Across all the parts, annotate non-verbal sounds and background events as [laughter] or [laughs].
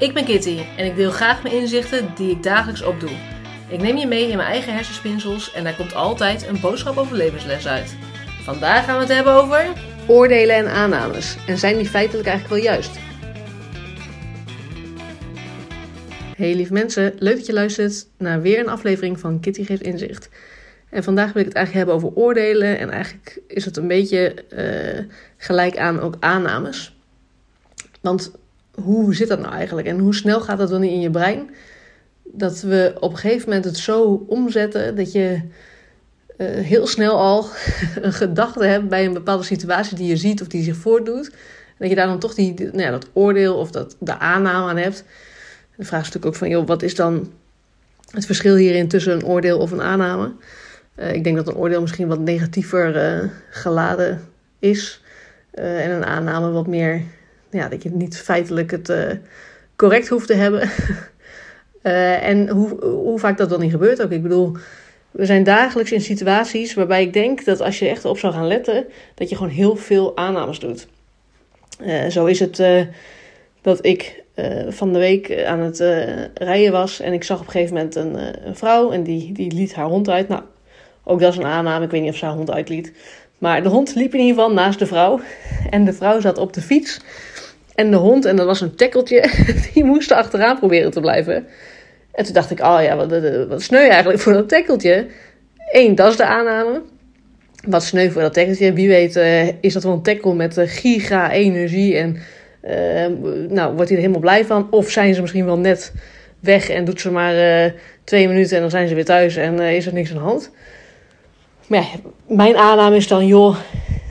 Ik ben Kitty en ik deel graag mijn inzichten die ik dagelijks opdoe. Ik neem je mee in mijn eigen hersenspinsels en daar komt altijd een boodschap over levensles uit. Vandaag gaan we het hebben over oordelen en aannames. En zijn die feitelijk eigenlijk wel juist? Hey lieve mensen, leuk dat je luistert naar weer een aflevering van Kitty Geeft Inzicht. En vandaag wil ik het eigenlijk hebben over oordelen en eigenlijk is het een beetje uh, gelijk aan ook aannames. Want hoe zit dat nou eigenlijk en hoe snel gaat dat dan in je brein? Dat we op een gegeven moment het zo omzetten dat je uh, heel snel al [laughs] een gedachte hebt bij een bepaalde situatie die je ziet of die zich voordoet. Dat je daar dan toch die, nou ja, dat oordeel of dat, de aanname aan hebt. De vraag is natuurlijk ook van, joh, wat is dan het verschil hierin tussen een oordeel of een aanname? Uh, ik denk dat een oordeel misschien wat negatiever uh, geladen is. En een aanname wat meer ja, dat je niet feitelijk het uh, correct hoeft te hebben. uh, [laughs] en hoe, hoe vaak dat dan niet gebeurt ook. Ik bedoel, we zijn dagelijks in situaties waarbij ik denk dat als je echt op zou gaan letten, dat je gewoon heel veel aannames doet. Uh, zo is het dat ik van de week aan het rijden was en ik zag op een gegeven moment een, een, vrouw en die, die liet haar hond uit. Nou, ook dat is een aanname, ik weet niet of ze haar hond uitliet. Maar de hond liep in ieder geval naast de vrouw. En de vrouw zat op de fiets. En de hond, en dat was een tekkeltje, [laughs] die moest achteraan proberen te blijven. En toen dacht ik, oh ja, wat, wat sneu eigenlijk voor dat tekkeltje. Eén, dat is de aanname. Wat sneu voor dat tekkeltje. Wie weet uh, is dat wel een tekkel met uh, giga energie en uh, nou, wordt hij er helemaal blij van. Of zijn ze misschien wel net weg en doet ze maar twee minuten en dan zijn ze weer thuis en is er niks aan de hand. Maar ja, mijn aanname is dan, joh,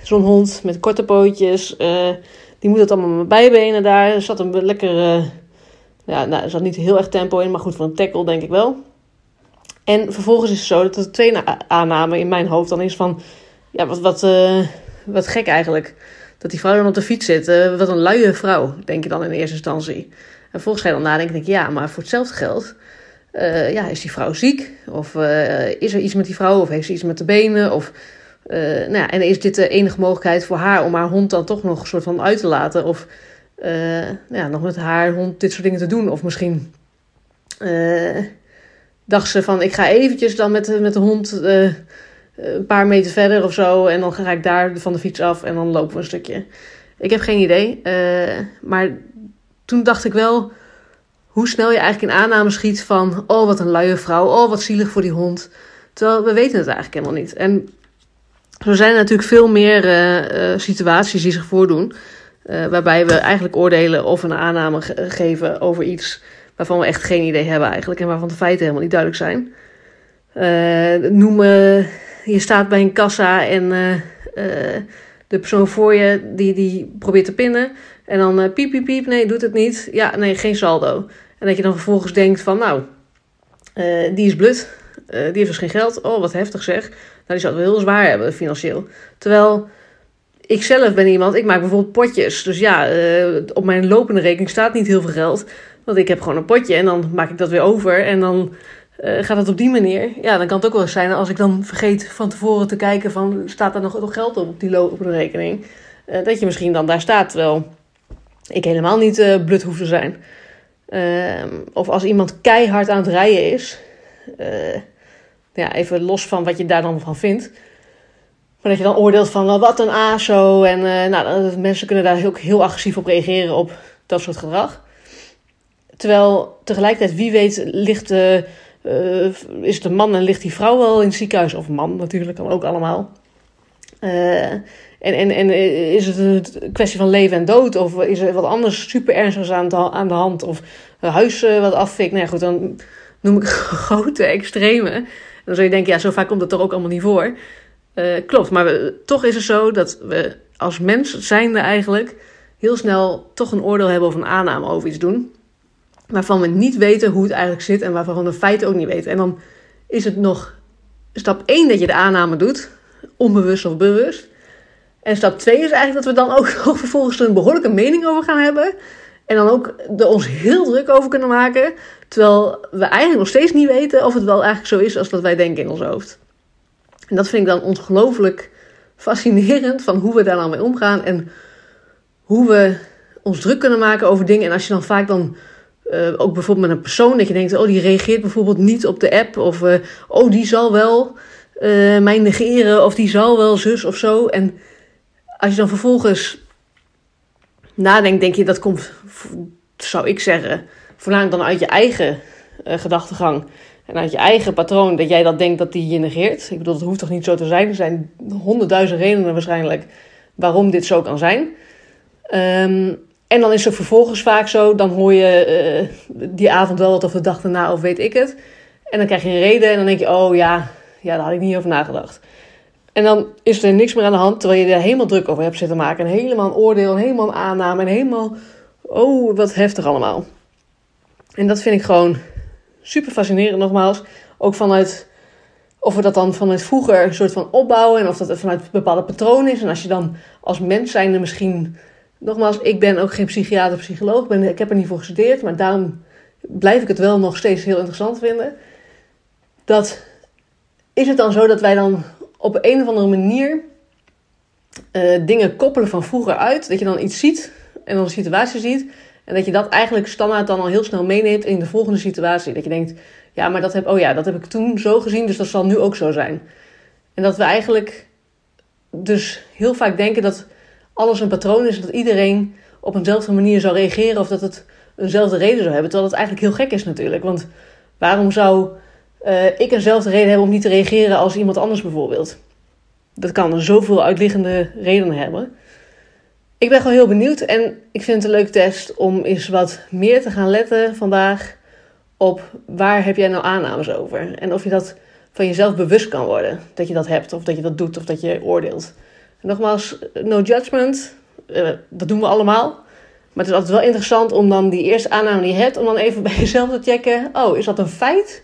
zo'n hond met korte pootjes die moet het allemaal met bijbenen daar. Er zat een lekker. Uh, ja, nou, er zat niet heel erg tempo in, maar goed, voor een tackle denk ik wel. En vervolgens is het zo dat er twee aanname in mijn hoofd dan is van. Ja, wat, wat, uh, wat gek eigenlijk. Dat die vrouw dan op de fiets zit. Wat een luie vrouw, denk je dan in eerste instantie. En volgens ga je dan nadenken, denk ik, ja, maar voor hetzelfde geld. Uh, ja, is die vrouw ziek? Of is er iets met die vrouw? Of heeft ze iets met de benen? Of uh, nou ja, en is dit de enige mogelijkheid voor haar om haar hond dan toch nog een soort van uit te laten? Of nou ja, nog met haar hond dit soort dingen te doen? Of misschien dacht ze van ik ga eventjes dan met, met de hond een paar meter verder of zo. En dan ga ik daar van de fiets af en dan lopen we een stukje. Ik heb geen idee. maar toen dacht ik wel hoe snel je eigenlijk in aanname schiet van... oh, wat een luie vrouw, oh, wat zielig voor die hond. Terwijl we weten het eigenlijk helemaal niet. En er zijn natuurlijk veel meer uh, situaties die zich voordoen. Uh, waarbij we eigenlijk oordelen of een aanname ge geven over iets waarvan we echt geen idee hebben eigenlijk. En waarvan de feiten helemaal niet duidelijk zijn. Uh, noem, je staat bij een kassa en de persoon voor je die, die probeert te pinnen. En dan piep, piep, piep, nee, doet het niet. Ja, nee, geen saldo. En dat je dan vervolgens denkt van nou, die is blut. die heeft dus geen geld. Oh, wat heftig zeg. Nou, die zou het wel heel zwaar hebben financieel. Terwijl ik zelf ben iemand, ik maak bijvoorbeeld potjes. Dus ja, uh, op mijn lopende rekening staat niet heel veel geld. Want ik heb gewoon een potje en dan maak ik dat weer over. En dan uh, gaat het op die manier. Ja, dan kan het ook wel eens zijn als ik dan vergeet van tevoren te kijken van... staat er nog, nog geld op, op die lopende rekening? Uh, dat je misschien dan daar staat, terwijl ik helemaal niet blut hoef te zijn. Ehm, of als iemand keihard aan het rijden is ja, even los van wat je daar dan van vindt. Maar dat je dan oordeelt van wat een ASO. En uh, nou, mensen kunnen daar heel, heel agressief op reageren op dat soort gedrag. Terwijl tegelijkertijd, wie weet, ligt, uh, is het een man en ligt die vrouw wel in het ziekenhuis. Of man natuurlijk, kan ook allemaal. En, en, en is het een kwestie van leven en dood? Of is er wat anders super ernstigs aan de, aan de hand? Of een huis wat afvikt? Nou ja, goed, dan noem ik [laughs] grote extreme dan zou je denken, ja, zo vaak komt het toch ook allemaal niet voor. Klopt, maar toch is het zo dat we als mens zijnde eigenlijk heel snel toch een oordeel hebben of een aanname over iets doen. Waarvan we niet weten hoe het eigenlijk zit en waarvan we de feiten ook niet weten. En dan is het nog stap 1 dat je de aanname doet, onbewust of bewust. En stap 2 is eigenlijk dat we dan ook, [laughs] ook vervolgens een behoorlijke mening over gaan hebben. En dan ook er ons heel druk over kunnen maken. Terwijl we eigenlijk nog steeds niet weten of het wel eigenlijk zo is als dat wij denken in ons hoofd. En dat vind ik dan ongelooflijk fascinerend van hoe we daar nou mee omgaan. En hoe we ons druk kunnen maken over dingen. En als je dan vaak dan uh, ook bijvoorbeeld met een persoon, dat je denkt, oh, die reageert bijvoorbeeld niet op de app. Of, uh, oh, die zal wel uh, mij negeren, of die zal wel zus of zo. En als je dan vervolgens nadenkt, denk je, dat komt, zou ik zeggen, voornamelijk dan uit je eigen gedachtegang. En uit je eigen patroon, dat jij dat denkt dat die je negeert. Ik bedoel, dat hoeft toch niet zo te zijn. Er zijn honderdduizend redenen waarschijnlijk waarom dit zo kan zijn. Um, en dan is het vervolgens vaak zo, dan hoor je uh, die avond wel wat of de dag daarna of weet ik het. En dan krijg je een reden en dan denk je, oh ja, ja daar had ik niet over nagedacht. En dan is er niks meer aan de hand, terwijl je er helemaal druk over hebt zitten maken. En helemaal een oordeel, en helemaal een aanname en helemaal, oh wat heftig allemaal. En dat vind ik gewoon super fascinerend nogmaals. Ook vanuit, of we dat dan vanuit vroeger een soort van opbouwen en of dat vanuit bepaalde patronen is. En als je dan als mens zijnde misschien Nogmaals, ik ben ook geen psychiater of psycholoog. Ben, ik heb er niet voor gestudeerd. Maar daarom blijf ik het wel nog steeds heel interessant vinden. Dat is het dan zo dat wij dan op een of andere manier uh, dingen koppelen van vroeger uit. Dat je dan iets ziet en dan een situatie ziet. En dat je dat eigenlijk standaard dan al heel snel meeneemt in de volgende situatie. Dat je denkt, ja, maar dat heb, oh ja, dat heb ik toen zo gezien, dus dat zal nu ook zo zijn. En dat we eigenlijk dus heel vaak denken dat alles een patroon is, dat iedereen op eenzelfde manier zou reageren of dat het eenzelfde reden zou hebben. Terwijl het eigenlijk heel gek is natuurlijk. Want waarom zou uh, ik eenzelfde reden hebben om niet te reageren als iemand anders bijvoorbeeld? Dat kan zoveel uitliggende redenen hebben. Ik ben gewoon heel benieuwd en ik vind het een leuke test om eens wat meer te gaan letten vandaag op waar heb jij nou aannames over. En of je dat van jezelf bewust kan worden. Dat je dat hebt of dat je dat doet of dat je oordeelt. Nogmaals, no judgment. Uh, dat doen we allemaal. Maar het is altijd wel interessant om dan die eerste aanname die je hebt, om dan even bij jezelf te checken: oh, is dat een feit?